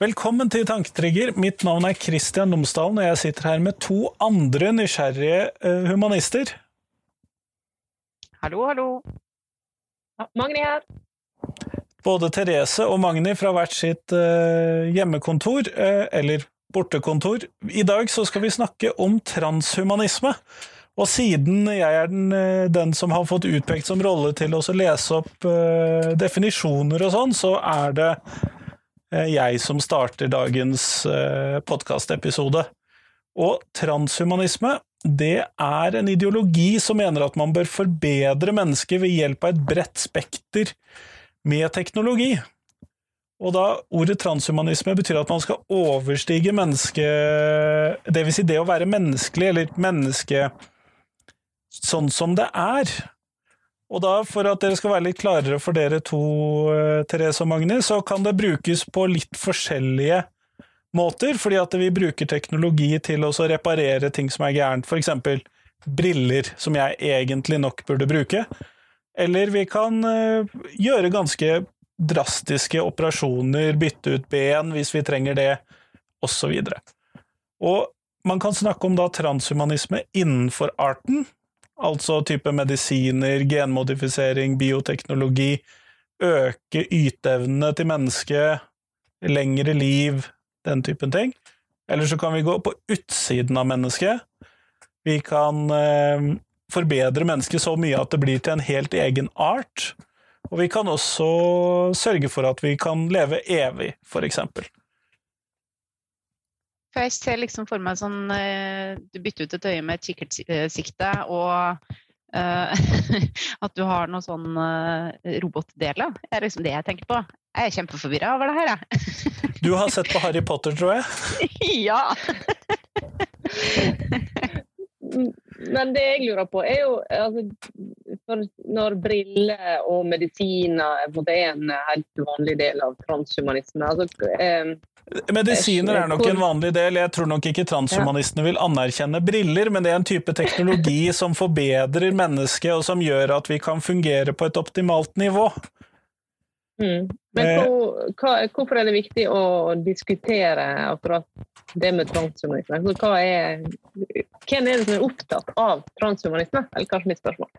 Velkommen til Tanketrigger. Mitt navn er Kristian Lomsdalen, og jeg sitter her med to andre nysgjerrige uh, humanister. Hallo, hallo. Magni her. Både Therese og Magni fra hvert sitt uh, hjemmekontor, uh, eller bortekontor. I dag så skal vi snakke om transhumanisme. Og siden jeg er den, den som har fått utpekt som rolle til å lese opp definisjoner og sånn, så er det Eh, jeg som starter dagens eh, podkastepisode. Og transhumanisme det er en ideologi som mener at man bør forbedre mennesket ved hjelp av et bredt spekter med teknologi. Og da ordet transhumanisme betyr at man skal overstige menneske... Vil si det å være menneskelig, eller menneske sånn som det er. Og da, for at dere skal være litt klarere for dere to, eh, Therese og Magni, så kan det brukes på litt forskjellige måter, fordi at vi bruker teknologi til å reparere ting som er gærent, eksempel briller, som jeg egentlig nok burde bruke. Eller vi kan uh, gjøre ganske drastiske operasjoner, bytte ut ben hvis vi trenger det, osv. Og, og man kan snakke om da transhumanisme innenfor arten, altså type medisiner, genmodifisering, bioteknologi, øke yteevnene til mennesket, lengre liv, den typen ting. Eller så kan vi gå på utsiden av mennesket. Vi kan eh, forbedre mennesket så mye at det blir til en helt egen art. Og vi kan også sørge for at vi kan leve evig, for eksempel. For jeg ser liksom for meg sånn eh, Du bytter ut et øye med et kikkertsikte, og uh, at du har noe sånn robotdeler. Det er liksom det jeg tenker på. Jeg er kjempeforvirra over det her, jeg. du har sett på Harry Potter, tror jeg? ja! Men det jeg lurer på, er jo altså, Når briller og medisiner er en helt vanlig del av transhumanisme altså, eh, Medisiner er nok en vanlig del. Jeg tror nok ikke transhumanistene vil anerkjenne briller, men det er en type teknologi som forbedrer mennesket, og som gjør at vi kan fungere på et optimalt nivå. Mm. Men eh. hvor, hva, hvorfor er det viktig å diskutere akkurat det med transhumanisme? Altså, er, hvem er det som er opptatt av transhumanisme? Eller kanskje mitt spørsmål.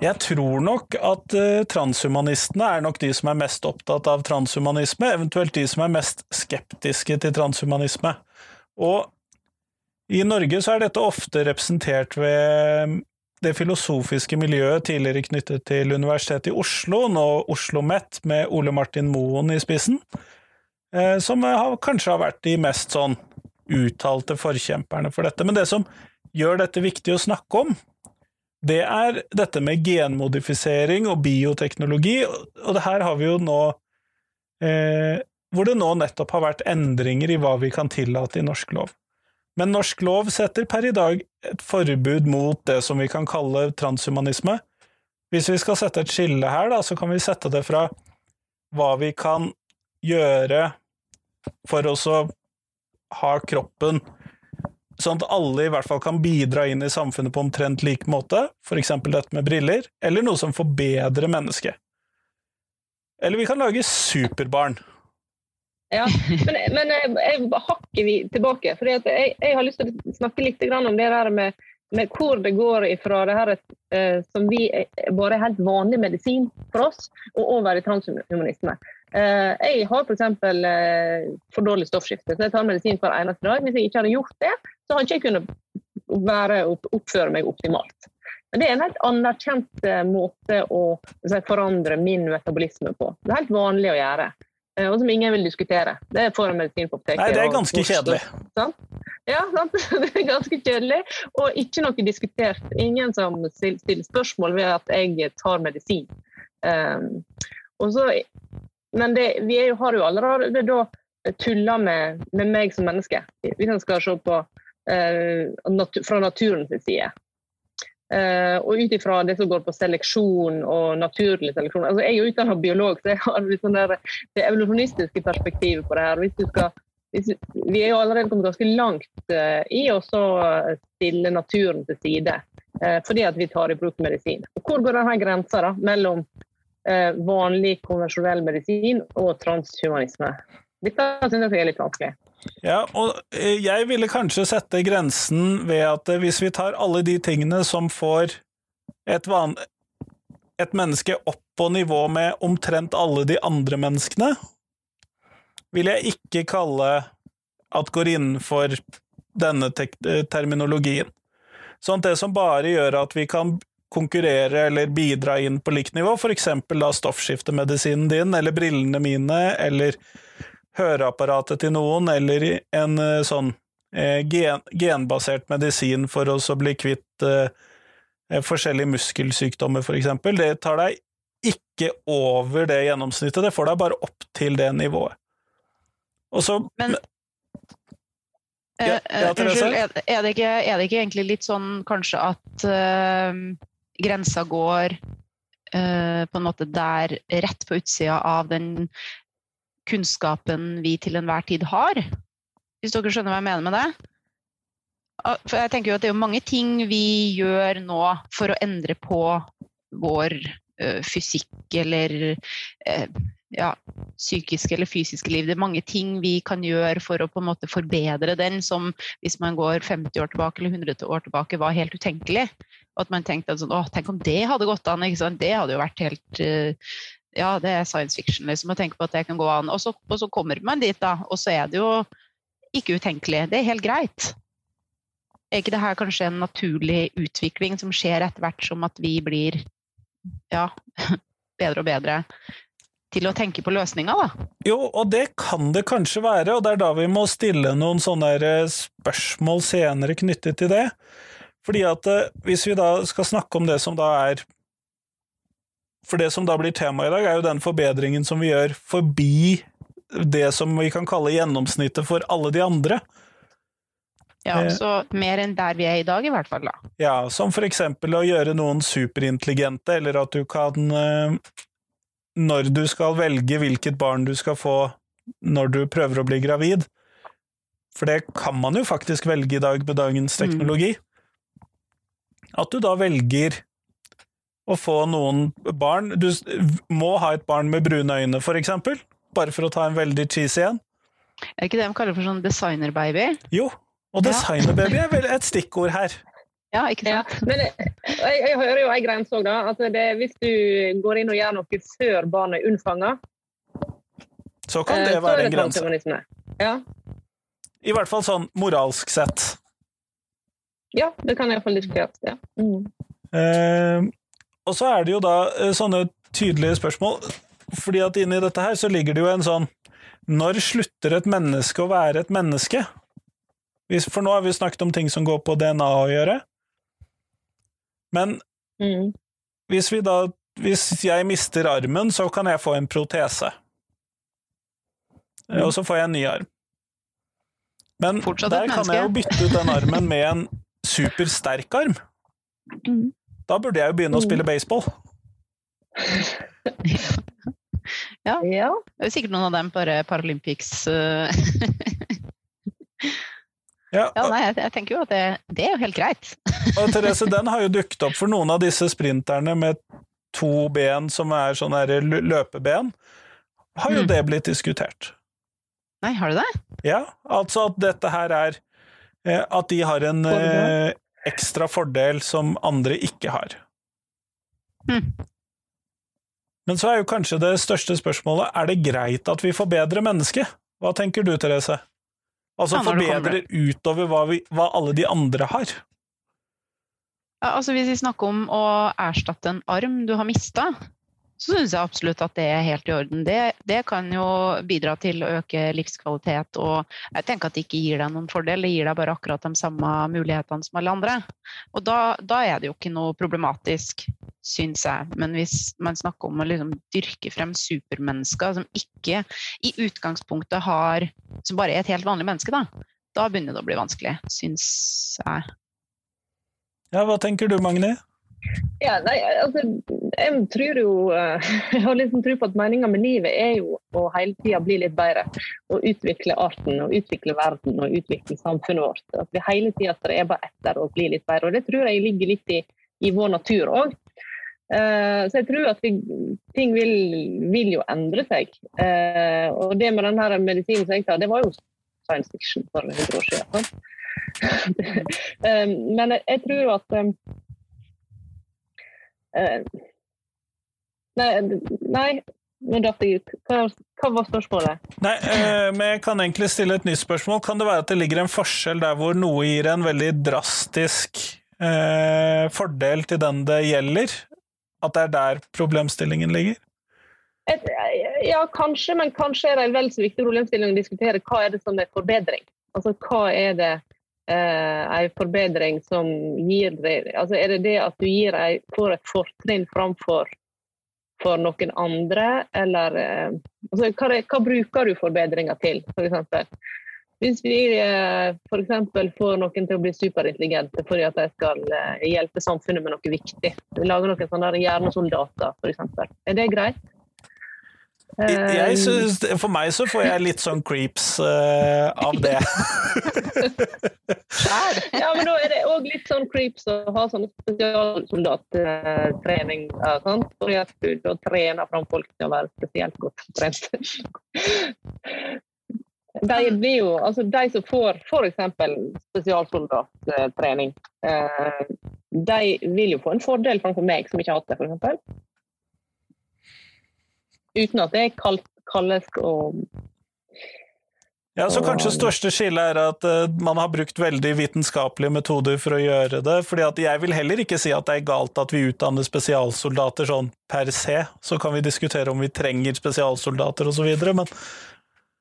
Jeg tror nok at uh, transhumanistene er nok de som er mest opptatt av transhumanisme, eventuelt de som er mest skeptiske til transhumanisme. Og i Norge så er dette ofte representert ved det filosofiske miljøet tidligere knyttet til Universitetet i Oslo, nå Oslo OsloMet med Ole Martin Moen i spissen, uh, som har, kanskje har vært de mest sånn uttalte forkjemperne for dette. Men det som gjør dette viktig å snakke om, det er dette med genmodifisering og bioteknologi, og det her har vi jo nå eh, Hvor det nå nettopp har vært endringer i hva vi kan tillate i norsk lov. Men norsk lov setter per i dag et forbud mot det som vi kan kalle transhumanisme. Hvis vi skal sette et skille her, da, så kan vi sette det fra hva vi kan gjøre for å ha kroppen sånn at alle i hvert fall kan bidra inn i samfunnet på omtrent lik måte, f.eks. dette med briller, eller noe som forbedrer mennesket. Eller vi kan lage superbarn. Ja, men, men jeg, hakker vi tilbake. for jeg, jeg, har lyst til å snakke litt om det der med, med hvor det går ifra det her eh, som vi bare er helt vanlig medisin for oss, og over i transhumanisme. Eh, jeg har f.eks. For, eh, for dårlig stoffskifte, så jeg tar medisin hver eneste dag. Hvis jeg ikke hadde gjort det, så hadde jeg ikke kunnet være, oppføre meg optimalt. Men det er en helt anerkjent eh, måte å forandre min metabolisme på. Det er helt vanlig å gjøre. Og som ingen vil diskutere. Det får en medisin på apoteket. Nei, det er ganske og, kjedelig. Sant? Ja, sant? det er ganske kjedelig, og ikke noe diskutert. Ingen som stiller spørsmål ved at jeg tar medisin. Um, så men det, vi jo, har jo allerede da tulla med, med, meg som menneske, hvis en skal se på uh, nat fra naturens side. Eh, og ut ifra det som går på seleksjon og naturlig seleksjon. Altså, jeg er jo utdannet biolog, så jeg har sånn der, det evolusjonistiske perspektivet på det her. Hvis du skal, vi er jo allerede kommet ganske langt uh, i å stille naturen til side, uh, fordi at vi tar i bruk medisin. Hvor går denne grensa da, mellom Eh, vanlig konvensjonell medisin og transhumanisme. Dette syns jeg er litt vanskelig. Ja, og eh, jeg ville kanskje sette grensen ved at eh, hvis vi tar alle de tingene som får et, van et menneske opp på nivå med omtrent alle de andre menneskene, vil jeg ikke kalle at går innenfor denne terminologien. Sånn at det som bare gjør at vi kan konkurrere eller bidra inn på likt nivå, f.eks. da stoffskiftemedisinen din, eller brillene mine, eller høreapparatet til noen, eller en eh, sånn eh, gen, genbasert medisin for å bli kvitt eh, forskjellige muskelsykdommer, f.eks. Det tar deg ikke over det gjennomsnittet, det får deg bare opp til det nivået. Og så Men ja, ja, Unnskyld, er, er, det ikke, er, det ikke, egentlig litt sånn kanskje at uh, grensa går uh, på en måte der rett på utsida av den kunnskapen vi til enhver tid har. Hvis dere skjønner hva jeg mener med det? For jeg tenker jo at Det er mange ting vi gjør nå for å endre på vår uh, fysikk eller uh, ja, psykiske eller fysiske liv. Det er mange ting vi kan gjøre for å på en måte forbedre den, som hvis man går 50 år tilbake eller 100 år tilbake, var helt utenkelig. At man tenkte at sånn, å, tenk om det hadde gått an. Det hadde jo vært helt uh, ja, det er science fiction, liksom, å tenke på at det kan gå an. Og så, og så, kommer man dit, da, og så er det jo ikke utenkelig. Det er helt greit. Er ikke det her kanskje en naturlig utvikling som skjer etter hvert som at vi blir ja, bedre og bedre til å tenke på løsninger, da? Jo, og det kan det kanskje være, og det er da vi må stille noen sånne eh, spørsmål senere knyttet til det. Fordi at eh, hvis vi da skal snakke om det som da er for det som da blir tema i dag, er jo den forbedringen som vi gjør forbi det som vi kan kalle gjennomsnittet for alle de andre. Ja, eh, så mer enn der vi er i dag, i hvert fall. da. Ja, som for eksempel å gjøre noen superintelligente, eller at du kan eh, Når du skal velge hvilket barn du skal få når du prøver å bli gravid, for det kan man jo faktisk velge i dag med dagens mm. teknologi, mm. at du da velger å få noen barn Du må ha et barn med brune øyne, for eksempel. Bare for å ta en veldig cheesy en. Er ikke det de kaller for sånn designerbaby? Jo, og designerbaby er vel et stikkord her. Ja, ikke sant? Ja, men jeg, jeg, jeg, hører jo en grense òg, da. At det, hvis du går inn og gjør noe før barnet er unnfanga Så kan det eh, være en grense. Ja. I hvert fall sånn moralsk sett. Ja, det kan iallfall diskuteres. Ja. Mm. Uh, og så er det jo da eh, sånne tydelige spørsmål, fordi at inni dette her så ligger det jo en sånn Når slutter et menneske å være et menneske? For nå har vi snakket om ting som går på DNA å gjøre. Men mm. hvis vi da Hvis jeg mister armen, så kan jeg få en protese. Mm. Og så får jeg en ny arm. Men der kan jeg jo bytte ut den armen med en supersterk arm. Mm. Da burde jeg jo begynne å mm. spille baseball. ja. ja. Det er sikkert noen av dem på Paralympics. Eh. ja, ja, nei, jeg, jeg, tenker jo at det, det, er jo helt greit. og Therese, den har jo dukket opp for noen av disse sprinterne med to ben som er sånne løpeben. Har jo mm. det blitt diskutert? Nei, har du det? Ja, altså at dette her er eh, At de har en ekstra fordel som andre ikke har. Mm. Men så er jo kanskje det største spørsmålet er det greit at vi forbedrer mennesket? Hva tenker du, Therese? Altså ja, forbedrer utover hva, vi, hva, alle de andre har? Ja, altså Hvis vi snakker om å erstatte en arm du har mista, så syns jeg absolutt at det er helt i orden. Det, det, kan jo bidra til å øke livskvalitet, og jeg tenker at det ikke gir deg noen fordel, det gir deg bare akkurat de samme mulighetene som alle andre. Og da, da er det jo ikke noe problematisk, syns jeg. Men hvis man snakker om å liksom dyrke frem supermennesker som ikke i utgangspunktet har Som bare er et helt vanlig menneske, da, da begynner det å bli vanskelig, syns jeg. Ja, hva tenker du, Magni? Ja, nei, altså, jeg tror jo eh, Jeg har liksom tro på at meninga med livet er jo å hele tida bli litt bedre. Og utvikle arten, og utvikle verden og utvikle samfunnet vårt. At vi hele tida streber etter å bli litt bedre. Og det tror jeg ligger litt i, i vår natur òg. Uh, så jeg tror at vi, ting vil, vil, jo endre seg. Uh, og det med denne medisinen som jeg tar, det var jo science fiction for 100 år siden. um, men jeg, jeg, tror at um, nei, nei, nå datt jeg ut. Hva, hva, var spørsmålet? Nei, men Jeg kan egentlig stille et nytt spørsmål. Kan det være at det ligger en forskjell der hvor noe gir en veldig drastisk fordel til den det gjelder, at det er der problemstillingen ligger? Et, ja, kanskje, men kanskje er det en vel så viktig problemstilling å diskutere hva er det som er forbedring. Altså hva er det eh, en forbedring som gir deg altså Er det det at du ei, får et fortrinn framfor for noen andre, eller eh, altså, hva, hva, bruker du forbedringa til, f.eks.? Hvis vi eh, f.eks. får noen til å bli superintelligente fordi at de skal eh, hjelpe samfunnet med noe viktig, lage noen sånne hjernesoldater f.eks., er det greit? Jeg synes, for meg så får jeg litt sånn creeps uh, av det. ja, men da er det òg litt sånn creeps å ha sånn spesialsoldattrening. Fordi at du da trener fram folk til å være spesielt godt trent. de, blir jo, altså de som får f.eks. spesialsoldattrening, eh, de vil jo få en fordel framfor meg som ikke har hatt det, f.eks. Uten at det kaldesk og ja, så Kanskje største skille er at uh, man har brukt veldig vitenskapelige metoder for å gjøre det. fordi at Jeg vil heller ikke si at det er galt at vi utdanner spesialsoldater sånn per se. Så kan vi diskutere om vi trenger spesialsoldater osv., men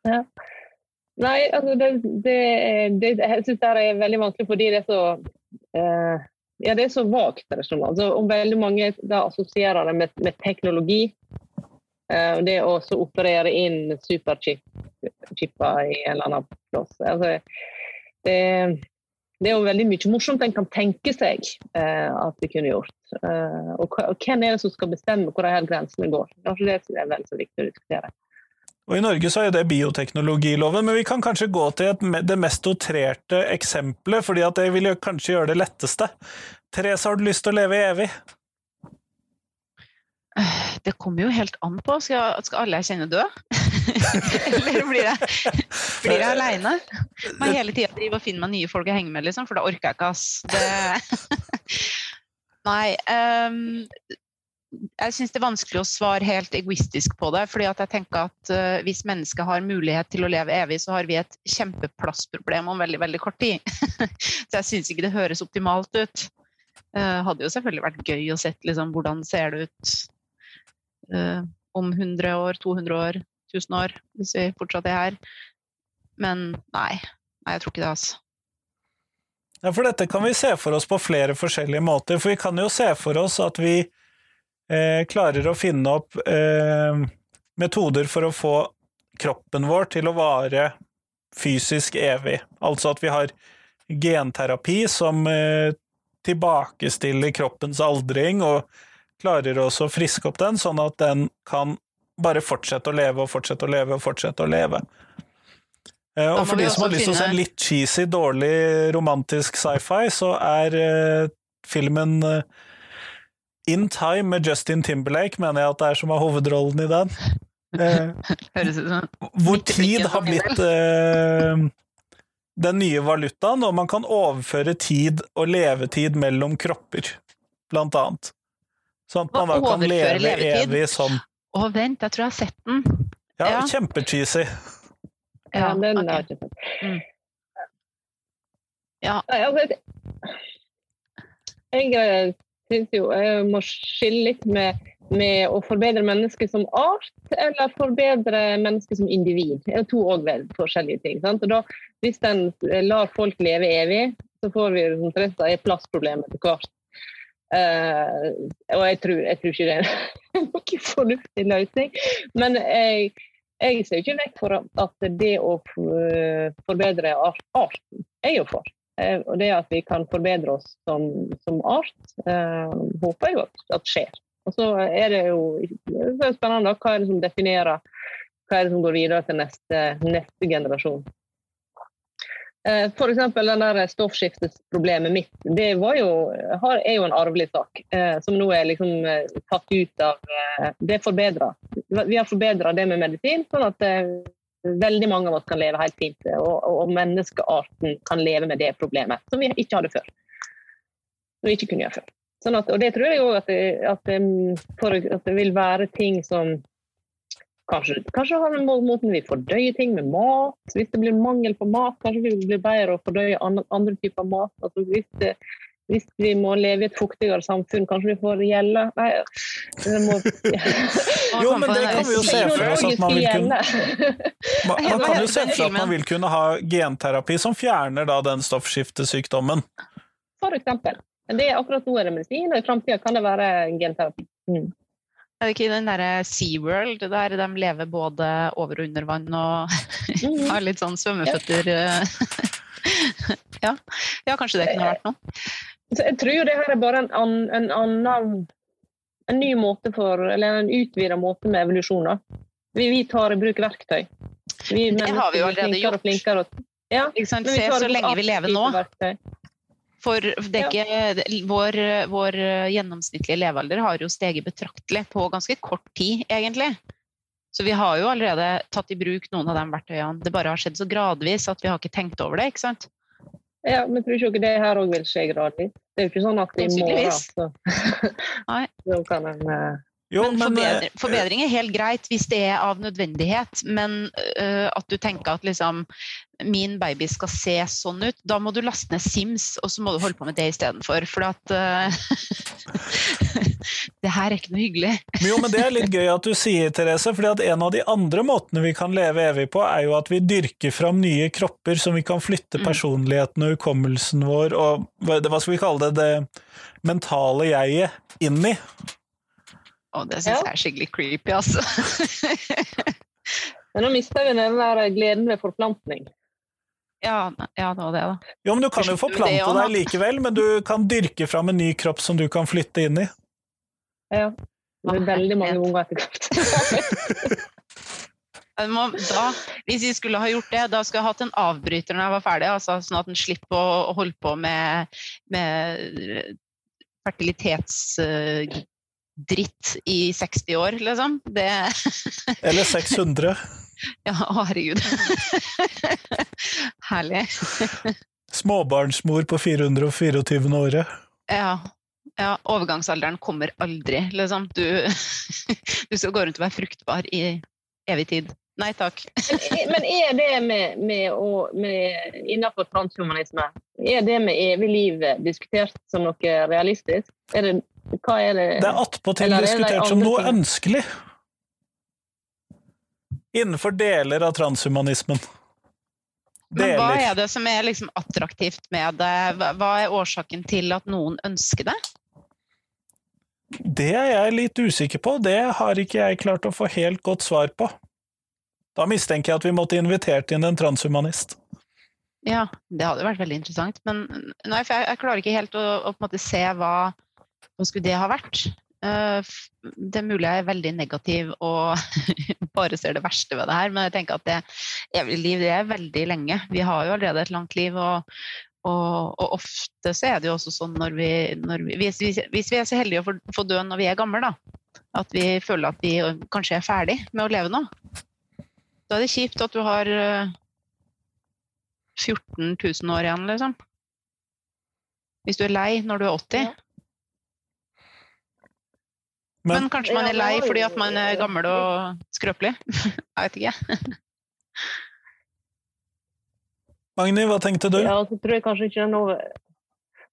ja. Nei, altså det, det, det, jeg syns det er veldig vanskelig fordi det er så uh, ja, det er så vagt. Altså, om veldig mange da assosierer det med, med teknologi. Uh, det å operere inn superchipper i en eller annen plass. Altså, det, det, er jo veldig mye morsomt en kan tenke seg uh, at vi kunne gjort. og, og hvem er det som skal bestemme hvor de her grensene går? Det er vel så viktig å diskutere. Og I Norge så er det bioteknologiloven, men vi kan kanskje gå til et, det mest outrerte eksempelet, fordi det vil kanskje gjøre det letteste. Therese, har du lyst til å leve evig? Det kommer jo helt an på. Skal, skal alle jeg kjenner dø? Eller blir jeg, blir jeg aleine? Må hele tida drive og finne meg nye folk å henge med, liksom, for da orker jeg ikke, ass. Det... Nei. Um, jeg syns det er vanskelig å svare helt egoistisk på det. fordi jeg tenker at uh, Hvis mennesket har mulighet til å leve evig, så har vi et kjempeplassproblem om veldig veldig kort tid. så jeg syns ikke det høres optimalt ut. Uh, hadde jo selvfølgelig vært gøy å sett liksom, hvordan ser det ut om 100 år, 200 år, 1000 år, hvis vi fortsatt er her. Men nei. Nei, jeg tror ikke det, altså. Ja, for dette kan vi se for oss på flere forskjellige måter. For vi kan jo se for oss at vi eh, klarer å finne opp eh, metoder for å få kroppen vår til å vare fysisk evig. Altså at vi har genterapi som eh, tilbakestiller kroppens aldring og klarer også å friske opp den, sånn at den kan bare fortsette å leve og fortsette å leve og fortsette å leve. Eh, og for de som har lyst til å se en litt cheesy, dårlig romantisk sci-fi, så er uh, filmen uh, in Time med Justin Timberlake mener jeg at det er som har hovedrollen i den. Eh, hvor tid har blitt den nye valutaen, og man kan overføre tid og levetid mellom kropper, blant annet. Sånn at man da kan leve levetid? evig sånn. Å, vent, jeg tror jeg har sett den. Ja, ja. kjempecheesy. Ja, den okay. har jeg ikke sett. Mm. Ja. Altså, jeg syns jo jeg må skille litt med, med, å forbedre mennesket som art, eller forbedre mennesket som individ. Det er to forskjellige ting. Sant? Og da, hvis en lar folk leve evig, så får vi resten av plassproblemet etter hvert. Uh, og jeg tror, jeg tror, ikke det er noen fornuftig løsning. Men jeg, jeg ser ikke vekk for at det å forbedre arten er jo for. Eh, og det at vi kan forbedre oss som, som art, uh, håper jeg at, at skjer. Og så er det jo det er spennende hva er det som definerer hva er det som går videre til neste, neste generasjon. Eh, den der stoffskiftesproblemet mitt, det jo, er jo en arvelig sak. Eh, som nå er liksom eh, tatt ut av Det er forbedra. Vi har forbedra det med medisin, sånn at veldig mange av oss kan leve helt fint. Og, og menneskearten kan leve med det problemet, som vi ikke hadde før. Som vi ikke kunne gjøre før. Sånn at, og det tror jeg òg at, at, at det vil være ting som Kanskje, kanskje har det måten vi fordøyer ting med mat. Hvis det blir mangel på mat, kanskje vi blir bedre å fordøye andre, andre typer mat. Altså hvis, det, hvis vi må leve i et fuktigere samfunn, kanskje vi får gjelde Nei, det må Jo, men det kan vi jo se for oss at man vil kunne Man, man kan jo se for seg at man vil kunne ha genterapi som fjerner da den stoffskiftesykdommen. For eksempel. Det er akkurat nå er det medisin, og i framtida kan det være genterapi. Mm. Er det ikke den derre SeaWorld der de lever både over og under vann og har litt sånn svømmeføtter? eh. ja. ja, kanskje det kunne vært noe. Jeg tror jo det her er bare en, an, en annen En ny måte for Eller en utvida måte med evolusjon. da. Vi, vi tar i bruk verktøy. Vi Det har vi jo allerede gjort. og flinkere. og- Ja, Se i så lenge vi lever nå. verktøy. For det er ikke, vår, vår gjennomsnittlige levealder har jo steget betraktelig på ganske kort tid, egentlig. Så vi har jo allerede tatt i bruk noen av de verktøyene. Det bare har skjedd så gradvis at vi har ikke tenkt over det. ikke sant? Ja, men tror ikke det her òg vil skje gradvis? Det er jo ikke sånn at i morgen så, så kan en eh, Jo, men men, eh, forbedring, forbedring er helt greit hvis det er av nødvendighet, men uh, at du tenker at liksom min baby skal se sånn ut, da må du laste ned Sims, og så må du holde på med det istedenfor. For at uh, Det her er ikke noe hyggelig. Men Jo, men Det er litt gøy at du sier, Therese, fordi at en av de andre måtene vi kan leve evig på, er jo at vi dyrker fram nye kropper som vi kan flytte Mm. personligheten og hukommelsen vår og hva skal vi kalle det, det mentale jeget inn i. Og det syns Ja. jeg er skikkelig creepy, altså. Men nå mister vi den der gleden ved forplantning. ja, ja, det var det, da. Jo, men Du kan jo forplante deg likevel, men du kan dyrke fram en ny kropp som du kan flytte inn i. Ja. Det er veldig mange unger etter hvert. Da, hvis vi skulle ha gjort det, da skulle jeg hatt en avbryter når jeg var ferdig, altså, sånn at en slipper å, holde på med, med fertilitetsdritt i 60 år, liksom. Det Eller 600. Ja, herregud. Herlig. Småbarnsmor på 424. året. Ja. ja. Overgangsalderen kommer aldri, liksom. Du, du skal gå rundt og være fruktbar i evig tid. Nei takk. Men- Men er det med, med, å, med innenfor transhumanisme, er det med evig liv diskutert som noe realistisk? Er det, hva er det? Det er attpåtil er diskutert som noe ting? ønskelig. Innenfor deler av transhumanismen. Men hva er det som er liksom attraktivt med det? Hva- er årsaken til at noen ønsker det? Det er jeg litt usikker på, det har ikke jeg klart å få helt godt svar på. Da mistenker jeg at vi måtte invitert inn en transhumanist. Ja, det hadde vært veldig interessant. Men nei, for jeg, jeg klarer ikke helt å, å på en måte se hva, hva skulle det ha vært. Eh, det er mulig jeg er veldig negativ og bare ser det verste ved det her, men jeg tenker at det evige liv det er veldig lenge. Vi har jo allerede et langt liv, og, og, og ofte så er det jo også sånn når vi, når vi hvis, hvis, vi er så heldige å få, få dø når vi er gamle, da, at vi føler at vi kanskje er ferdig med å leve nå. Da er det kjipt at du har eh, 14 000 år igjen, liksom. Hvis du er lei når du er 80. Ja. Men, Men kanskje man er lei fordi at man er gammel og skrøpelig. Jeg vet ikke. Magni, hva tenkte du? Ja, så tror jeg kanskje ikke det er noe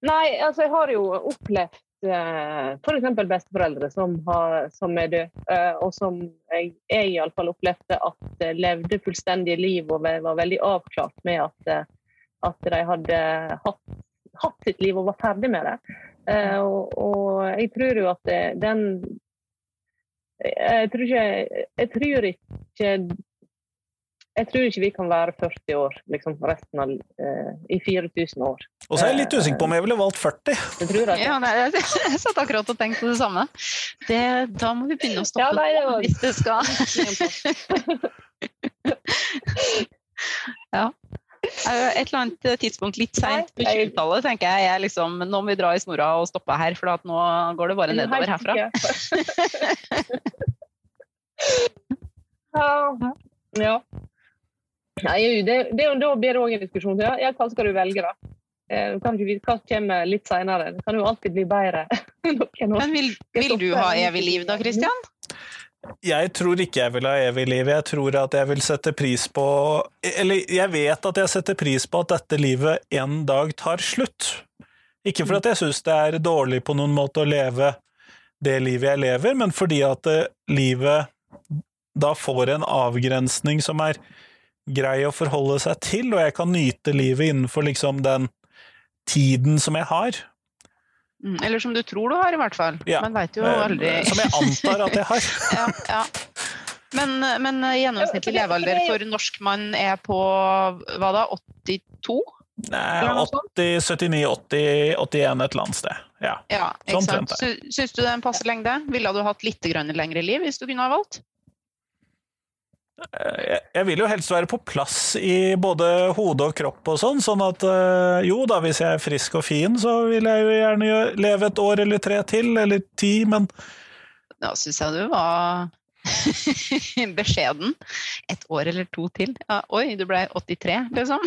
Nei, altså jeg har jo opplevd eh, f.eks. besteforeldre som, har, som er døde, eh, og som jeg, jeg iallfall opplevde at eh, levde fullstendige liv og var veldig avklart med at, eh, at de hadde hatt, hatt sitt liv og var ferdig med det. Eh, og, og jeg tror jo at det, den jeg tror ikke, jeg tror ikke jeg tror ikke vi kan være 40 år liksom resten av eh, i 4000 år. Og så er jeg litt usikker på om jeg ville valgt 40. Jeg tror jeg. Ja, nei, jeg, jeg satt akkurat og tenkte det samme. Det, da må vi begynne å stoppe Ja, nei, det var- hvis det skal Eh, Et eller annet tidspunkt litt seint på 20-tallet tenker jeg jeg liksom Nå må vi dra i snora og stoppe her, for at nå går det bare nedover herfra. ja. Nei, det, det, da blir det òg en diskusjon. Ja, ja, hva skal du velge, da? Eh, Du kan ikke vite hva kommer litt seinere. Det kan jo alltid bli bedre. Men vil, vil du ha evig liv da, Kristian? Jeg tror ikke jeg vil ha evig liv. Jeg tror at jeg vil sette pris på Eller jeg vet at jeg setter pris på at dette livet en dag tar slutt. Ikke fordi jeg syns det er dårlig på noen måte å leve det livet jeg lever, men fordi at eh, livet da får en avgrensning som er grei å forholde seg til, og jeg kan nyte livet innenfor liksom den tiden som jeg har. Mm, Eller som du tror du har, i hvert fall. Ja. Man veit jo Eh, aldri. Som jeg antar at jeg har. Ja, ja. Men, men gjennomsnittlig Ja, for det- levealder for norskmann er på hva da, 82? Nei, Eller noe sånt. 80, 79, 80, 81 et eller annet sted. Ja. Ja, ikke Sånn sant? Syns du det er en passe lengde? Ville du hatt litt lengre liv hvis du kunne ha valgt? Eh, Jeg, vil jo helst være på plass i både hode og kropp og sånn, sånn at eh, jo da, hvis jeg er frisk og fin, så vil jeg jo gjerne leve et år eller tre til, eller ti, men Da syns jeg du var beskjeden. Et år eller to til. Ja, oi, du ble 83, liksom.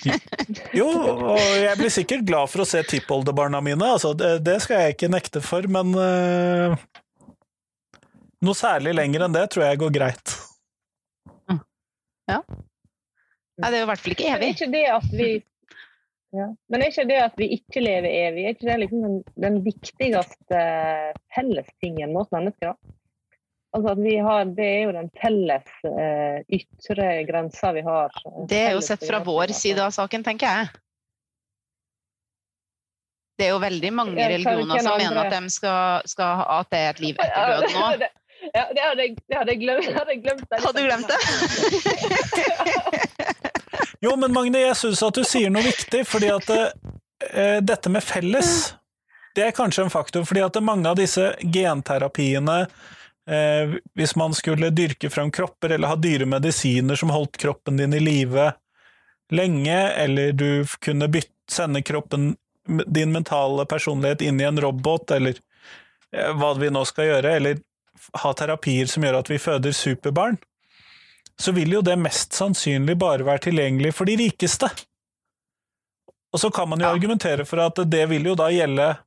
jo, og jeg blir sikkert glad for å se tippoldebarna mine, altså det, det skal jeg ikke nekte for, men eh, noe særlig lenger enn det tror jeg går greit. Nei, det er jo i hvert fall ikke Men er evig. ikke det at vi ja. Men er ikke det at vi ikke lever evig, er ikke det liksom den, den viktigste fellestingen mot mennesker? Altså at vi har, Det er jo den felles eh, ytre grensa vi har. Det er jo sett fra vår side av saken, tenker jeg. Det er jo veldig mange religioner som mener at, de skal, skal, at det er et liv etter døden Ja, òg. Ja, det hadde jeg, det hadde jeg glemt. Det hadde jeg glemt det. Hadde du glemt det? Jo, men Magne, jeg syns at du sier noe viktig, fordi at eh, dette med felles, det er kanskje en faktor, fordi at mange av disse genterapiene eh, Hvis man skulle dyrke fram kropper eller ha dyre medisiner som holdt kroppen din i live lenge, eller du kunne bytte, sende kroppen, din mentale personlighet inn i en robot, eller eh, hva vi nå skal gjøre, eller ha terapier som gjør at vi føder superbarn, så vil jo det mest sannsynlig bare være tilgjengelig for de rikeste. Og så kan man jo Ja. argumentere for at det vil jo da gjelde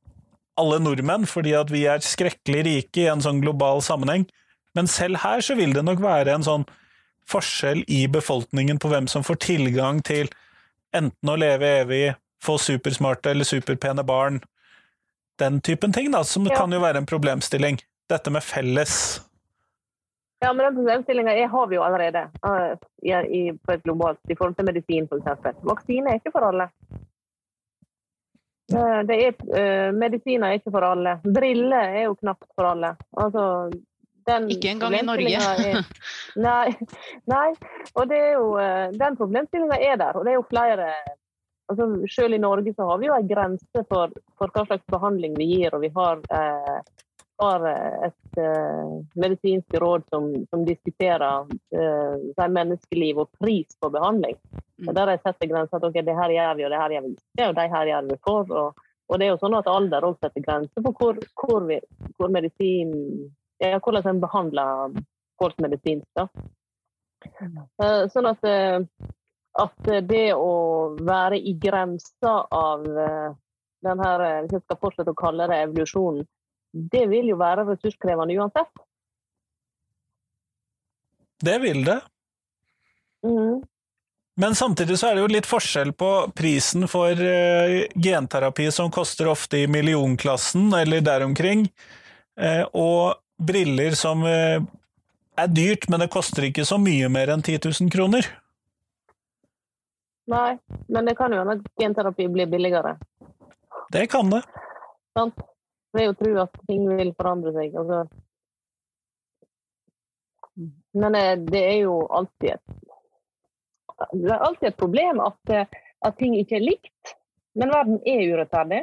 alle nordmenn, fordi at vi er skrekkelig rike i en sånn global sammenheng. Men selv her så vil det nok være en sånn forskjell i befolkningen på hvem som får tilgang til enten å leve evig, få supersmarte eller superpene barn, den typen ting, da, som Ja. kan jo være en problemstilling. Dette med felles Ja, men den problemstillinga har vi jo allerede eh, i, i, på et globalt i forhold til medisin f.eks. Vaksine er ikke for alle. Eh, Det er, uh, medisiner er ikke for alle. Briller er jo knapt for alle. Altså, den Ikke engang i Norge. Er, nei, nei, og det er jo, den problemstillinga er der. Og det er jo flere altså Selv i Norge så har vi jo en grense for, for hva slags behandling vi gir. Og vi har eh, har eh, et uh, medisinsk råd som, som diskuterer uh, menneskeliv og pris på behandling. Mm. Der har jeg sett grenser at okay, det her gjør vi, og det her gjør vi ikke, og det her gjør vi for. Og, og det er jo sånn at alder også setter grenser for hvor, hvor, vi, hvor medisin ja, hvordan en behandler folk medisinsk. da. Eh, Sånn at, at det å være i grensa av den her, hvis jeg skal fortsette å kalle det evolusjonen, det vil jo være ressurskrevende uansett. Det vil det. Mm. Men samtidig så er det jo litt forskjell på prisen for uh, genterapi, som koster ofte i millionklassen eller der omkring, uh, og briller som uh, er dyrt, men det koster ikke så mye mer enn 10 000 kroner. Nei, men det kan jo hende at genterapi blir billigere. Det kan det. sant? Det er jo å tro at ting vil forandre seg. Altså. Men eh, det er jo alltid et det er alltid et problem at, eh, at ting ikke er likt. Men verden er urettferdig.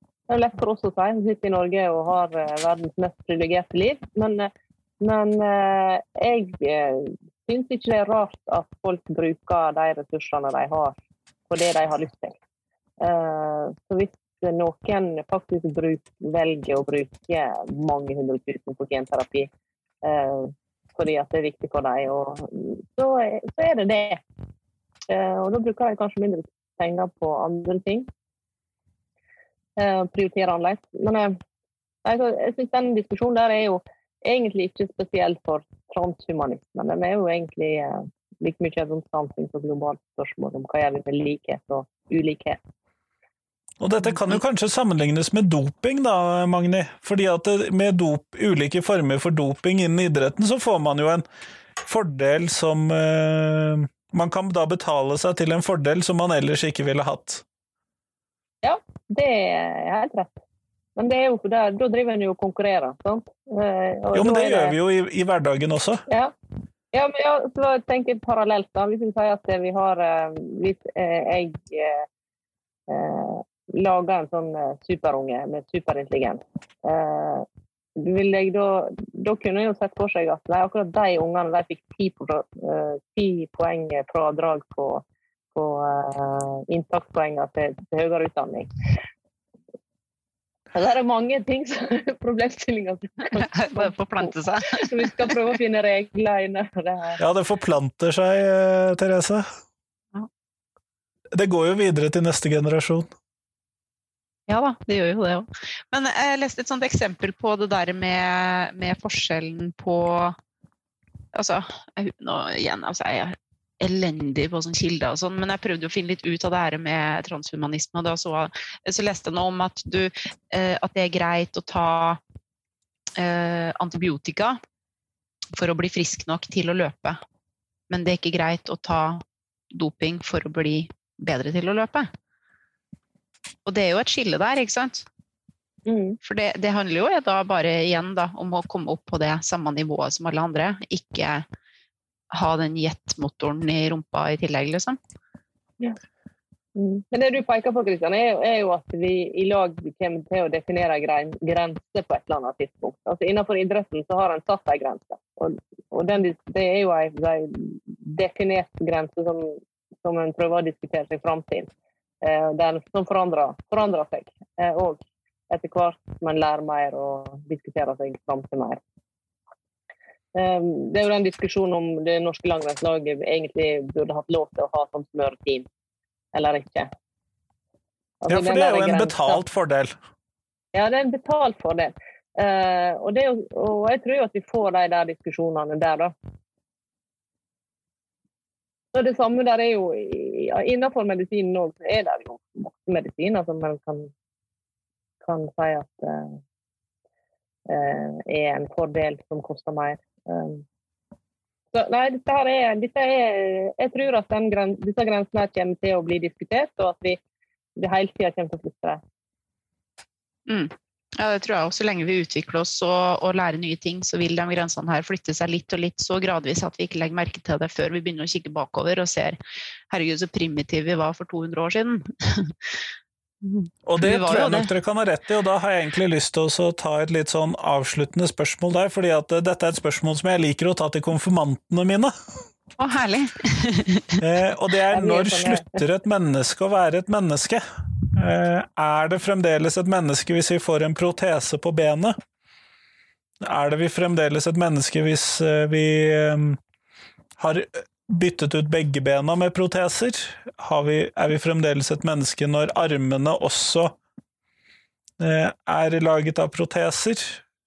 Det er lett for oss å si. Vi sitter i Norge og har eh, verdens mest privilegerte liv. Men, men jeg syns ikke det er rart at folk bruker de ressursene de har, på det de har lyst til. Så hvis noen faktisk bruk, velger å bruke mange hundre tusen på genterapi eh, fordi at det er viktig for dem, og, så, så er det det. Eh, og da bruker de kanskje mindre penger på andre ting. Prioriterer annerledes. Men altså, jeg syns den diskusjonen der er jo egentlig ikke spesielt for transhumanismen. Den er jo egentlig like mye et samfunns- og globalt spørsmål om hva gjør vi med likhet og ulikhet. Og dette kan jo kanskje sammenlignes med doping, da, Magni. Fordi at med dop, ulike former for doping innen idretten, så får man jo en fordel som eh, Man kan da betale seg til en fordel som man ellers ikke ville hatt. Ja, det er helt rett. Men det er jo, da, da driver en jo og konkurrerer, sant? Eh, og jo, men det, det gjør vi jo i, i, hverdagen også. Ja. ja men ja, så tenker jeg parallelt, da. Hvis vi sier at vi har eh, Hvis jeg laga en sånn eh, superunge med superintelligens. Eh, vil jeg da, da kunne jeg jo sett for seg at nei, akkurat de ungene de fikk ti, på, ti poeng fradrag på, på eh, inntakspoengene til, til, høyere utdanning. Det er mange ting som problemstillinger som kan forplante seg. Så vi skal prøve å finne regler innenfor det her. Ja, det forplanter seg, Therese. Det går jo videre til neste generasjon. Ja da, det gjør jo det òg. Men jeg leste et sånt eksempel på det der med, med forskjellen på Altså, jeg, nå igjen, altså, jeg er elendig på sånne kilder og sånn, men jeg prøvde å finne litt ut av det her med transhumanisme. og da så, så leste jeg noe om at, du, eh, at, det er greit å ta eh, antibiotika for å bli frisk nok til å løpe. Men det er ikke greit å ta doping for å bli bedre til å løpe. Og det er jo et skille der, ikke sant? Mm. For det, det, handler jo da bare igjen da, om å komme opp på det samme nivået som alle andre. Ikke ha den jetmotoren i rumpa i tillegg, liksom. Ja. Mm. Men det du peker på, Kristian, er, er, jo at vi i lag kommer til å definere grenser grense på et eller annet tidspunkt. Altså Innenfor idretten så har en satt en grense. Og, og den, det er jo en, definert grense som, som en prøver å diskutere seg fram til. Eh, den som forandrer, forandrer seg. Og eh, etter hvert man lærer mer og diskuterer seg fram til mer. Eh, det er jo den diskusjonen om det norske langrennslaget egentlig burde hatt lov til å ha sånn smørteam eller ikke. Altså, ja, for det er jo en grensen. betalt fordel. Ja, det er en betalt fordel. Uh, og, det, og, jeg tror jo at vi får de der diskusjonene der, da. Det samme der er jo Innenfor medisinen òg så er det jo masse medisiner som man kan, kan si at uh, er en fordel som koster mer. Um, så nei, dette her er, dette er Jeg tror at den, disse grensene kommer til å bli diskutert, og at vi, vi hele tida kommer til å flytte dem. Mm. Ja, det tror jeg også. Så lenge vi utvikler oss og, og, lærer nye ting, så vil de grensene her flytte seg litt og litt så gradvis at vi ikke legger merke til det før vi begynner å kikke bakover og ser herregud, så primitive vi var for 200 år siden. og det tror jeg nok dere kan ha rett i, og da har jeg egentlig lyst til å ta et litt sånn avsluttende spørsmål der, fordi at eh, dette er et spørsmål som jeg liker å ta til konfirmantene mine. Å, herlig. eh, og det er når slutter et menneske å være et menneske? Eh, er det fremdeles et menneske hvis vi får en protese på benet? Er det vi fremdeles et menneske hvis eh, vi eh, har byttet ut begge bena med proteser? Vi, er vi fremdeles et menneske når armene også er laget av proteser?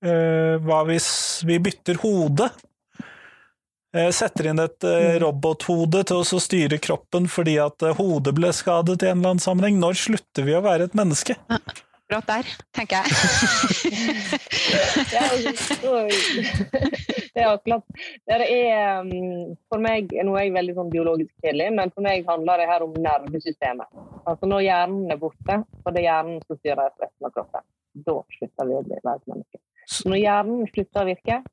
Hva hvis vi bytter hode? Eh, setter inn et eh, mm. robothode til å styre kroppen fordi at eh, hodet ble skadet i en eller annen sammenheng. Når slutter vi å være et menneske? Akkurat der, tenker jeg. det er akkurat det er, mm, For meg nå er jeg veldig sånn biologisk kjedelig, men for meg handler det her om nervesystemet. Altså Når hjernen er borte, og det er hjernen som styrer resten av kroppen, da slutter vi å bli et menneske. Når hjernen slutter å virke,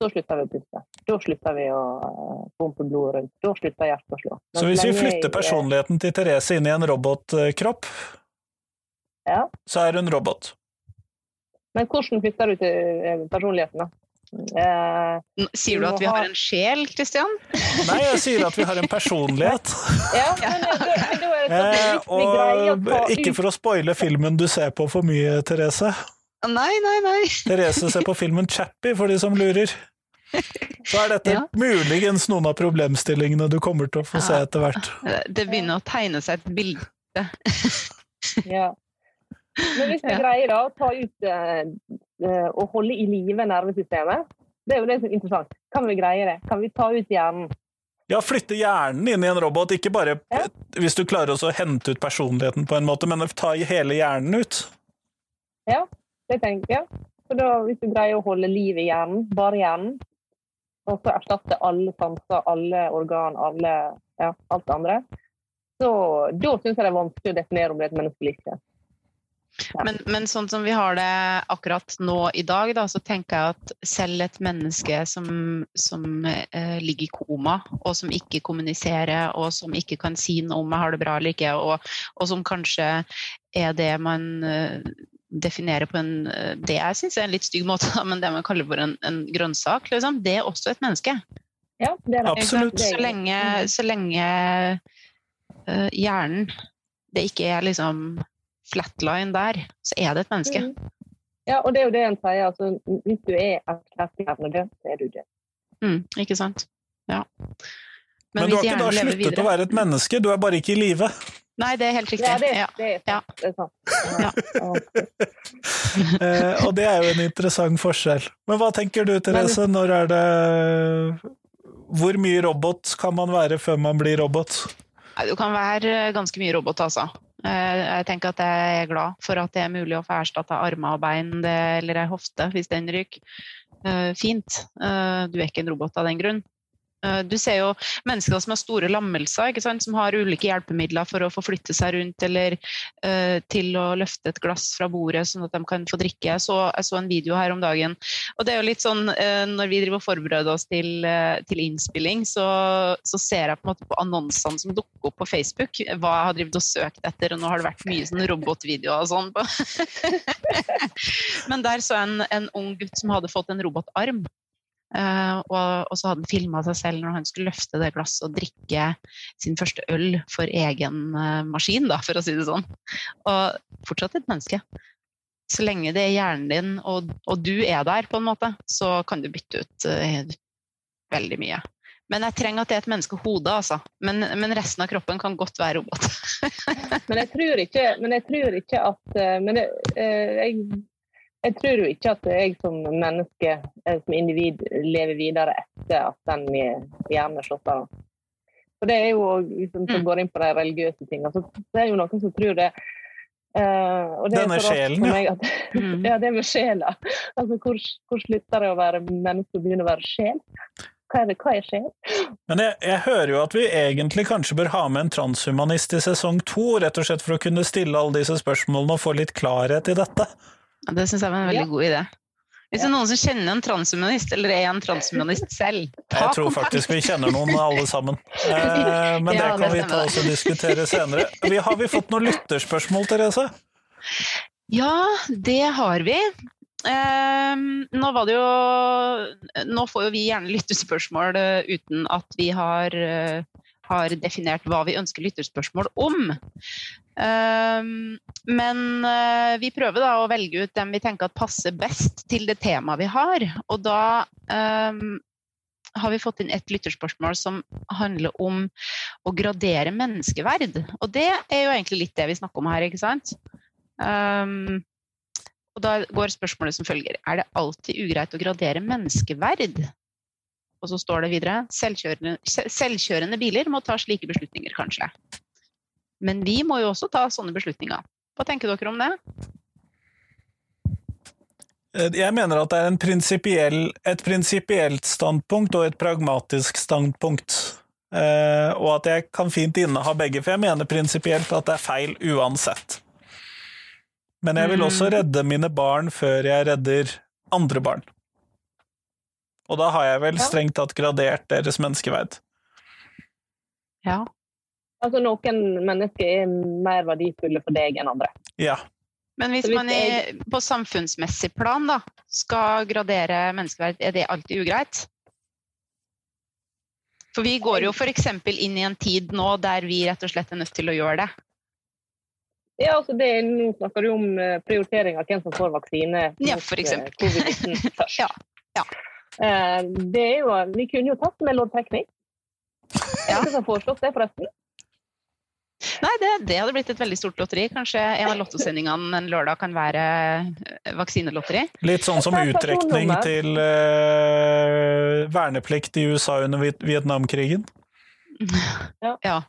så slutter vi å puste. Da slutter vi å eh, pumpe blodet rundt. Da slutter hjertet å slå. Men så hvis vi flytter personligheten til Therese inn i en robotkropp, ja. så er hun robot? Men hvordan flytter du til eh, personligheten, da? Eh, Sier du at vi har en sjel, Kristian? Nei, jeg sier at vi har en personlighet. ja, men, det- det- da er det sånn Eh, og ikke for å spoile filmen du ser på for mye, Therese. Nei, nei, nei. Therese ser på filmen Chappie, for de som lurer. Så er dette Ja. muligens noen av problemstillingene du kommer til å få se etter hvert. Det begynner å tegne seg et bilde. Ja. Men hvis vi Ja. greier da å ta ut å holde i live nervesystemet, det er jo det som er interessant. Kan vi greie det? Kan vi ta ut hjernen? Ja, flytte hjernen inn i en robot, ikke bare Ja. hvis du klarer også å hente ut personligheten på en måte, men ta hele hjernen ut. Ja, det tenker jeg. For da, hvis du greier å holde liv i hjernen, bare hjernen, og så erstatte alle sanser, alle organ, alle, ja, alt det andre, så da syns jeg det er vanskelig å definere om det er et menneske eller ikke. Ja. Men, men sånn som vi har det akkurat nå i dag, da, så tenker jeg at selv et menneske som, som eh, ligger i koma, og som ikke kommuniserer, og som ikke kan si noe om jeg har det bra eller ikke, og, og som kanskje er det man eh, definerer på en eh, Det jeg syns er en litt stygg måte, da, men det man kaller for en, en grønnsak, liksom, det er også et menneske. Ja, det er det. Absolutt. Så lenge, så lenge uh, hjernen det ikke er liksom flatline der, så er det et menneske. Mm. Ja, og det er jo det en sier. Altså, hvis du er erklært hjernedød, så er du død. Mm, ikke sant? Ja. Men, du har ikke da sluttet å være et menneske, du er bare ikke i live. Nei, det er helt riktig. Ja, det, Ja. det er sant. Det er sant. Ja. Ja. Eh, og det er jo en interessant forskjell. Men hva tenker du, Therese, når er det Hvor mye robot kan man være før man blir robot? Nei, Du kan være ganske mye robot, altså. Eh, Jeg tenker at jeg er glad for at det er mulig å få erstatta armer og bein eller ei hofte hvis den ryker. Eh, Fint. Eh, Du er ikke en robot av den grunn. Eh, Du ser jo mennesker som har store lammelser, som har ulike hjelpemidler for å få flytte seg rundt eller uh, til å løfte et glass fra bordet sånn at de kan få drikke. Jeg så, jeg så en video her om dagen. Og det er jo litt sånn, uh, Når vi driver og forbereder oss til, uh, til innspilling, så, så ser jeg på en måte på annonsene som dukker opp på Facebook, hva jeg har og søkt etter, og nå har det vært mye sånn robotvideoer og sånn. Men der så jeg en, en ung gutt som hadde fått en robotarm. Eh, og, så hadde han filma seg selv når han skulle løfte det glasset og drikke sin første øl for egen eh, maskin, da, for å si det sånn. Og fortsatt et menneske. Så lenge det er hjernen din, og, og du er der, på en måte, så kan du bytte ut uh, veldig mye. Men jeg trenger at det er et menneskehode, altså. Men, men resten av kroppen kan godt være robot. Men jeg ikke, men jeg tror ikke at men eh, jeg, jeg tror jo ikke at jeg som menneske, som individ, lever videre etter at den hjernen er slått av. For det er jo liksom, som Mm. går inn på de religiøse tingene. Så det er jo noen som tror det. Uh, det Denne sjelen, ja. at, Mm. ja, det med sjela. Altså, hvor, hvor slutter det å være menneske og begynner å være sjel? Hva er, det, hva er sjel? Men jeg, jeg hører jo at vi egentlig kanskje bør ha med en transhumanist i sesong to, rett og slett for å kunne stille alle disse spørsmålene og få litt klarhet i dette. Ja, Det syns jeg var en veldig Ja. god idé. Hvis det er noen som kjenner en transhumanist, eller er en transhumanist selv, ta Jeg tror faktisk vi kjenner noen alle sammen. Eh, men det kan det vi ta oss og diskutere senere. Vi, har vi fått noen lytterspørsmål, Therese? Ja, det har vi. Ehm, nå var det jo Nå får jo vi gjerne lytterspørsmål eh, uten at vi har, eh, har definert hva vi ønsker lytterspørsmål om. Ehm, men eh, vi prøver da å velge ut dem vi tenker at passer best til det temaet vi har. Og da ehm, har vi fått inn et lytterspørsmål som handler om å gradere menneskeverd. Og det er jo egentlig litt det vi snakker om her, ikke sant? Um, og da går spørsmålet som følger. Er det alltid ugreit å gradere menneskeverd? Og så står det videre selvkjørende, selvkjørende biler må ta slike beslutninger, kanskje. Men vi må jo også ta sånne beslutninger. Hva tenker dere om det? Eh, Jeg mener at det er en prinsipiell, et prinsipielt standpunkt og et pragmatisk standpunkt. Eh, og at jeg kan fint inneha begge, for jeg mener prinsipielt at det er feil uansett. Men jeg vil også Mm. redde mine barn før jeg redder andre barn. Og da har jeg vel strengt tatt gradert deres menneskeverd. Ja. Altså, noen mennesker er mer verdifulle for deg enn andre. Ja. Men hvis hvis man i, på samfunnsmessig plan da, skal gradere menneskeverd, er det alltid ugreit? For vi går jo f.eks. inn i en tid nå der vi rett og slett er nødt til å gjøre det. Ja, altså det, er- Nå snakker du om eh, prioritering av hvem som får vaksine Ja, mot, for eh, covid-19 først. Ja, ja. Eh, Det er jo, vi kunne jo tatt med loddtrekning. Ja. Hvem som foreslått det, forresten? Nei, det, det hadde blitt et veldig stort lotteri. Kanskje en av lottosendingene en lørdag kan være eh, vaksinelotteri. Litt sånn som Det uttrekning til uh, verneplikt i USA under Vietnamkrigen? Vietnamkrigen. Ja.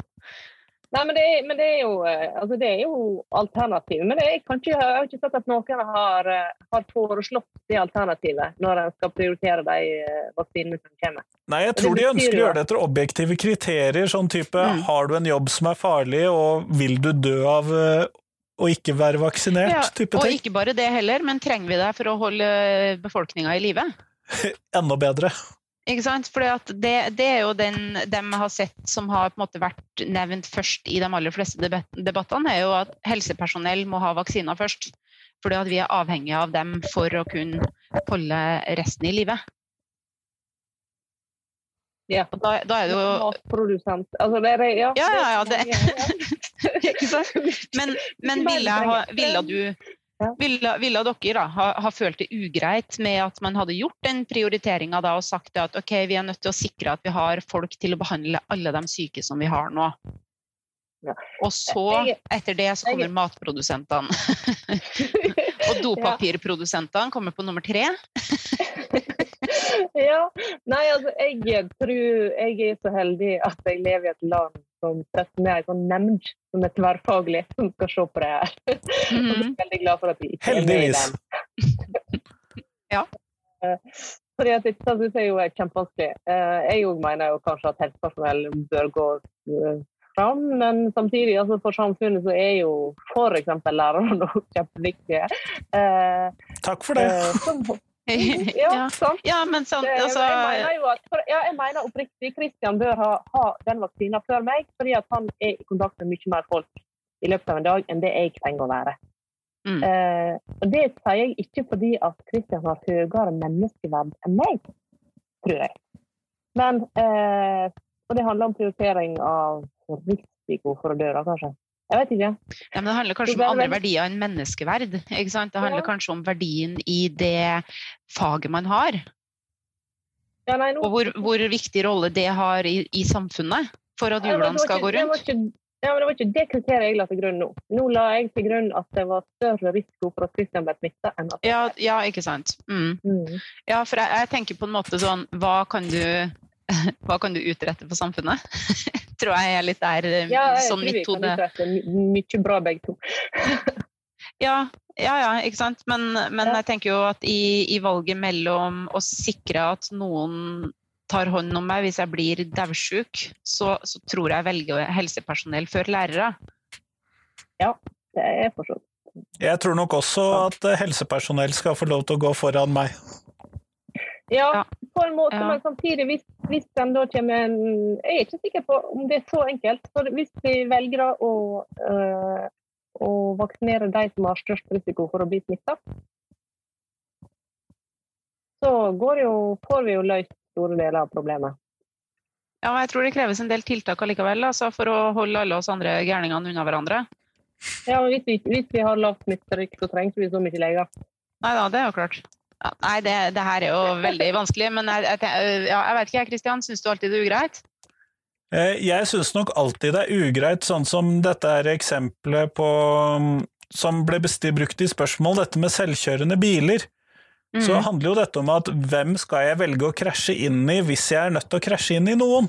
Nei, men det, er, men det er jo eh, altså det er jo alternativ. Men det er, kanskje, jeg har ikke sett at noen har, eh, har foreslått det alternativet når en skal prioritere de eh, vaksinene som kommer. Nei, jeg tror de ønsker å gjøre det etter objektive kriterier, sånn type Mm. har du en jobb som er farlig, og vil du dø av å ikke være vaksinert, Ja, type og ikke bare det heller, men trenger vi det for å holde befolkninga i live? Enda bedre. Ikke sant? For det, det er jo den de har sett som har vært nevnt først i de aller fleste debat- debattene, er jo at helsepersonell må ha vaksiner først. Fordi at vi er avhengige av dem for å kunne holde resten i live. Ja. Og da, da er det jo Matprodusent altså det er, ja, Ja, ja, ja, det, det- Ikke sant? Men, men ville, ville du Ja. ville, ville dere da ha, ha følt det ugreit med at man hadde gjort den prioriteringa og sagt at ok, vi er nødt til å sikre at vi har folk til å behandle alle de syke som vi har nå? Ja. Og så, etter det, så kommer matprodusentene. Og dopapirprodusentene kommer på nummer tre. ja. Nei, altså, jeg tror jeg er så heldig at jeg lever i et land som setter ned en sånn nemnd som er tverrfaglig, som skal se på det her. Og så er jeg Mhm. veldig glad for at vi ikke er med i den. Ja. Eh, Fordi at dette synes jeg jo er kjempevanskelig. Eh, Jeg òg mener jo kanskje at helsepersonell bør gå eh, fram, men samtidig altså for samfunnet så er jo f.eks. lærerne kjempeviktige. Eh, Takk for det. Så, ja, Ja. sant. ja, men altså jeg mener jo at, for, ja, jeg mener oppriktig Christian bør ha, ha den vaksina før meg, fordi at han er i kontakt med mye mer folk i løpet av en dag enn det jeg trenger å være. Mm. Eh, og Det sier jeg ikke fordi at Christian har høyere menneskeverd enn meg, tror jeg. Men, eh, og det handler om prioritering av risiko for å dø, da, kanskje. Jeg vet ikke. Ja, men det handler kanskje om andre verdier enn menneskeverd. Ikke sant? Det handler Ja. kanskje om verdien i det faget man har, Ja, nei, nå, og hvor, hvor viktig rolle det har i, i samfunnet for at hjulene skal ikke- gå det rundt. ikke- Ja, men Det var ikke det kriteriet jeg la til grunn nå. Nå la jeg til grunn at det var større risiko for at Christian ble smitta enn at Ja, ja, ikke sant. Mm. Mm. Ja, for jeg, jeg tenker på en måte sånn Hva kan du, hva kan du utrette for samfunnet? Tror jeg er litt der eh, Ja, jeg sånn tror vi mitt kan hode mye bra begge to. Ja, ja, ja, ikke sant. Men, men Ja. jeg tenker jo at i, i valget mellom å sikre at noen tar hånd om meg hvis jeg blir daudsjuk, så, så tror jeg velger helsepersonell før lærere. Ja, Det er forstått. Jeg tror nok også at eh, helsepersonell skal få lov til å gå foran meg. Ja, på en måte, Ja. men samtidig, hvis, hvis den da kommer en Jeg er ikke sikker på om det er så enkelt. For hvis vi velger å, øh, å vaksinere de som har størst risiko for å bli smitta, så går jo, får vi jo løst store deler av problemet. Ja, jeg tror det kreves en del tiltak allikevel, altså, for å holde alle oss andre gærningene unna hverandre. Ja, men hvis vi, hvis vi har lavt smitterykk, så trenger vi så mye leger. Nei da, det er jo klart. Ja, nei, det, det her er jo veldig vanskelig, men jeg, jeg, ja, jeg vet ikke, Kristian, syns du alltid det er ugreit? Eh, Jeg syns nok alltid det er ugreit, sånn som dette er eksempelet på mm, Som ble brukt i spørsmål, dette med selvkjørende biler. Mm. Så handler jo dette om at hvem skal jeg velge å krasje inn i hvis jeg er nødt til å krasje inn i noen?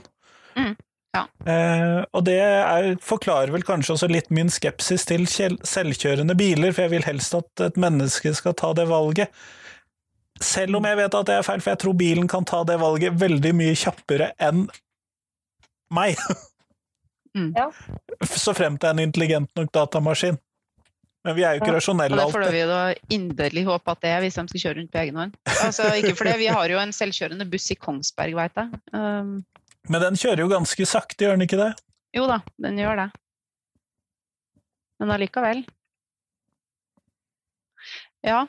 Mm, ja. Eh, og det er, forklarer vel kanskje også litt min skepsis til selvkjørende biler, for jeg vil helst at et menneske skal ta det valget. Selv om jeg vet at det er feil, for jeg tror bilen kan ta det valget veldig mye kjappere enn meg. Mm. Ja. Så frem til en intelligent nok datamaskin. Men vi er jo ikke Ja. Og rasjonelle det får alltid. vi da inderlig håpe at det er hvis de skal kjøre rundt på egen hånd. Altså, ikke for det, vi har jo en selvkjørende buss i Kongsberg, veit jeg. Um, Men den kjører jo ganske sakte, gjør den ikke det? jo da, den gjør det. Men allikevel. Ja.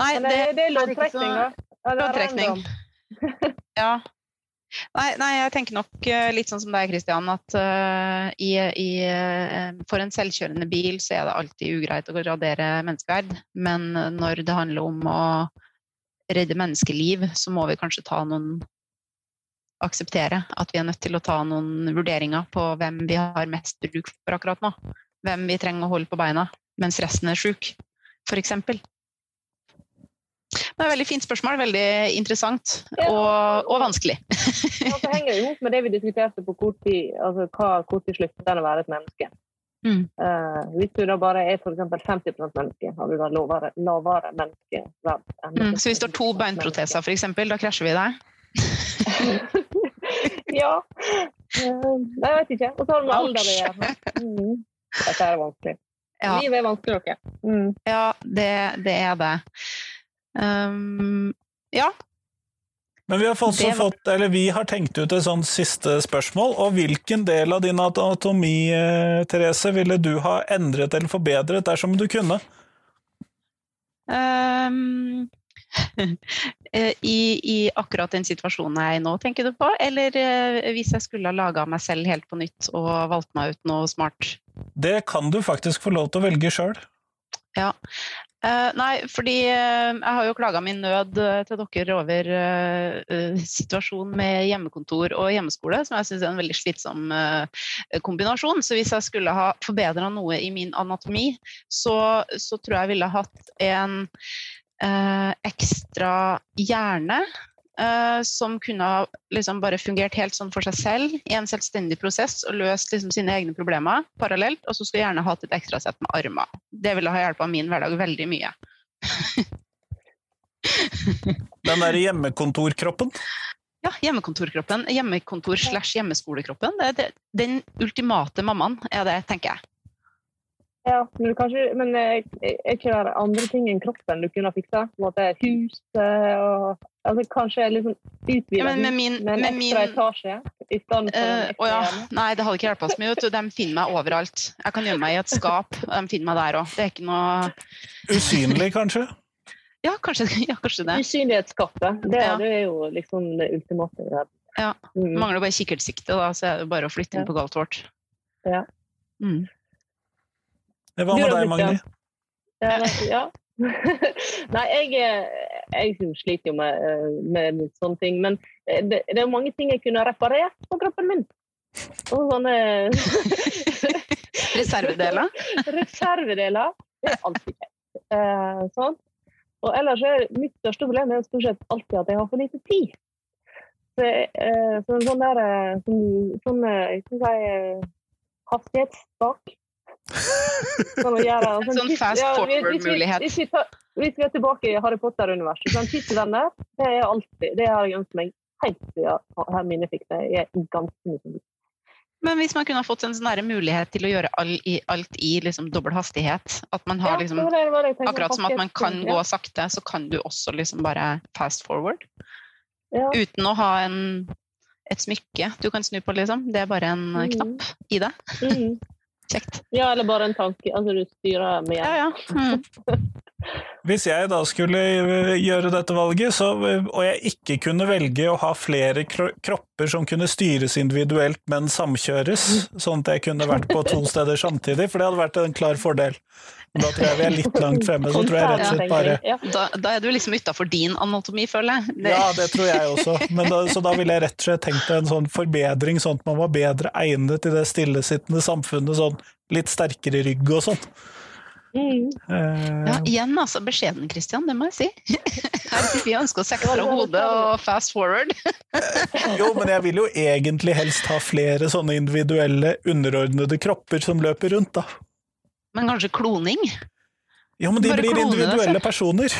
Nei, det, det, det er loddtrekning, da. Ja, Loddtrekning. Ja. Nei, nei, jeg tenker nok eh, litt sånn som deg, Kristian, at uh, i, i, eh, for en selvkjørende bil så er det alltid ugreit å gradere menneskeverd. Men når det handler om å redde menneskeliv, så må vi kanskje ta noen Akseptere at vi er nødt til å ta noen vurderinger på hvem vi har mest bruk for akkurat nå. Hvem vi trenger å holde på beina mens resten er sjuk, f.eks. Det er et veldig fint spørsmål. Veldig interessant og, og vanskelig. Ja, så henger det jo opp med det vi diskuterte på kort tid, altså hva hvor tid slutter den å være et menneske. Mm. Uh, hvis du da bare er eksempel 50 menneske, har du da lavere, lavere menneskeverd. enn Mm. Så hvis du har to beinproteser, f.eks., da krasjer vi deg? ja. Nei, jeg vet ikke. Og så har du med alder å gjøre. Mm. Dette er vanskelig. Ja, Livet er vanskelig, dere. Mm. ja det, det er det. Um, ja. Men vi har også var- fått, eller vi har tenkt ut et sånt siste spørsmål. Og hvilken del av din anatomi, eh, Therese, ville du ha endret eller forbedret dersom du kunne? Um, I, I akkurat den situasjonen jeg er i nå, tenker du på? Eller eh, hvis jeg skulle ha laga meg selv helt på nytt og valgt meg ut noe smart? Det kan du faktisk få lov til å velge sjøl. Ja. Eh, nei, fordi uh, jeg har jo klaga min nød uh, til dere over situasjonen med hjemmekontor og hjemmeskole, som jeg syns er en veldig slitsom kombinasjon. Så hvis jeg skulle ha forbedra noe i min anatomi, så, så tror jeg jeg ville hatt en ekstra hjerne. Eh, som kunne ha liksom bare fungert helt sånn for seg selv i en selvstendig prosess og løst liksom sine egne problemer parallelt. Og så skulle jeg gjerne hatt et ekstra sett med armer. Det ville ha hjulpet min hverdag veldig mye. Den der hjemmekontorkroppen. Ja, hjemmekontorkroppen. Hjemmekontor slash hjemmeskolekroppen. Det er det, den ultimate mammaen er det, tenker jeg. Ja, men, kanskje, men eh, er ikke det andre ting enn kroppen du kunne ha fiksa? Huset og altså, Kanskje liksom utvide Ja, med min, med en med min ekstra etasje i for eh, ekstra å ja. Nei, det hadde ikke hjulpet så mye. ut. De finner meg overalt. Jeg kan gjemme meg i et skap, og de finner meg der òg. Det er ikke noe Usynlig, kanskje? Ja, kanskje, ja, kanskje det. Usynlighetsskapet. Det, Ja. det er jo liksom det ultimate. Ja. Ja. Mm. Mangler bare kikkertsikte, da, så er det bare å flytte inn Ja. på galt vårt. Ja. Mm. Hva med deg, Magni? Ja, nei, jeg, eh, jeg sliter jo med, eh, med sånne ting. Men eh, det, det er mange ting jeg kunne reparert på kroppen min. Og sånne Reservedeler? reservedeler. Det er alltid kjekt. Eh, sånn. Og ellers er mitt største problem er stort sett alltid at jeg har for lite tid. Så, eh, så sånn der sånn, sånn, sånn sånn eh, hastighetstak. Sånn, gjøre, Sånn fast forward-mulighet. Hvis, hvis vi er tilbake i Harry Potter-universet, sånn tidsvenner, det er alltid, det har jeg ønsket meg helt siden Hermine fikk det. Jeg er ganske mye Men hvis man kunne fått en sånn mulighet til å gjøre all, i, alt i liksom dobbel hastighet, at man har liksom Akkurat som at man kan gå sakte, så kan du også liksom bare fast forward. ja. Uten å ha en, et smykke du kan snu på, liksom. Det er bare en Mm. knapp i det. Kjekt. ja, eller bare en tanke. Altså, du styrer med hjernen. ja. Mm. Hvis jeg da skulle eh, gjøre dette valget, så, og jeg ikke kunne velge å ha flere kro- kropper som kunne styres individuelt, men samkjøres, sånn at jeg kunne vært på to steder samtidig, for det hadde vært en klar fordel. Men da tror jeg vi er litt langt fremme, så tror jeg rett og slett bare Ja. Da, da er du liksom utafor din anatomi, føler jeg. Det, Ja, det tror jeg også. Men da, så da ville jeg rett og slett tenkt en sånn forbedring, sånn at man var bedre egnet i det stillesittende samfunnet, sånn litt sterkere rygg og sånn. Mm. Eh, Ja, igjen altså, beskjeden, Christian, det må jeg si. Vi ønsker oss ekstra hode og fast forward. Jo, men jeg vil jo egentlig helst ha flere sånne individuelle, underordnede kropper som løper rundt, da. Men kanskje kloning? Jo, men de Bare blir individuelle det, individuelle personer.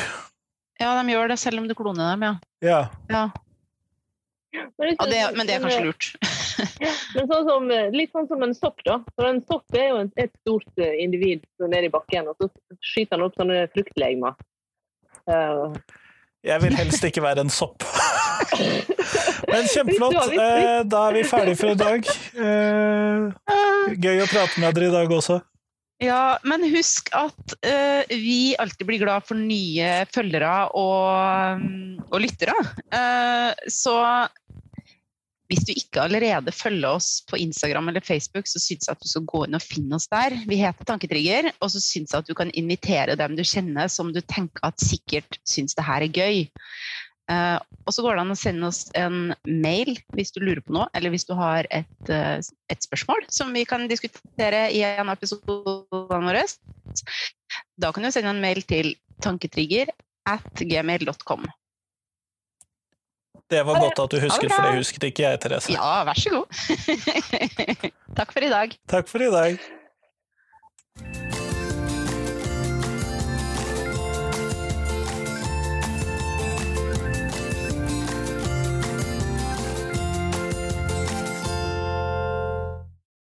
Ja, de gjør det selv om du kloner dem, ja. Ja. ja. Men, ja det, men det er kanskje lurt. Men sånn som, litt sånn som en sopp, da. For en sopp er jo en- et stort eh, individ som er nede i bakken, og så skyter han opp sånne fruktlegemer. Uh. Jeg vil helst ikke være en sopp. Men kjempeflott. Eh, Da er vi ferdige for i dag. Eh, Gøy å prate med dere i dag også. Ja, men husk at uh, vi alltid blir glad for nye følgere og, og lyttere. Uh, så hvis du ikke allerede følger oss på Instagram eller Facebook, så syns jeg at du skal gå inn og finne oss der. Vi heter Tanketrigger, og så syns jeg at du kan invitere dem du kjenner som du tenker at sikkert syns det her er gøy. Uh, og så går det an å sende oss en mail hvis du lurer på noe, eller hvis du har et, uh, et spørsmål som vi kan diskutere i en av episodene våre. Da kan du sende en mail til tanketrigger at gmail.com. Det var godt at du husket, for det husket ikke jeg, Therese. Ja, vær så god. Takk for i dag. Takk for i dag.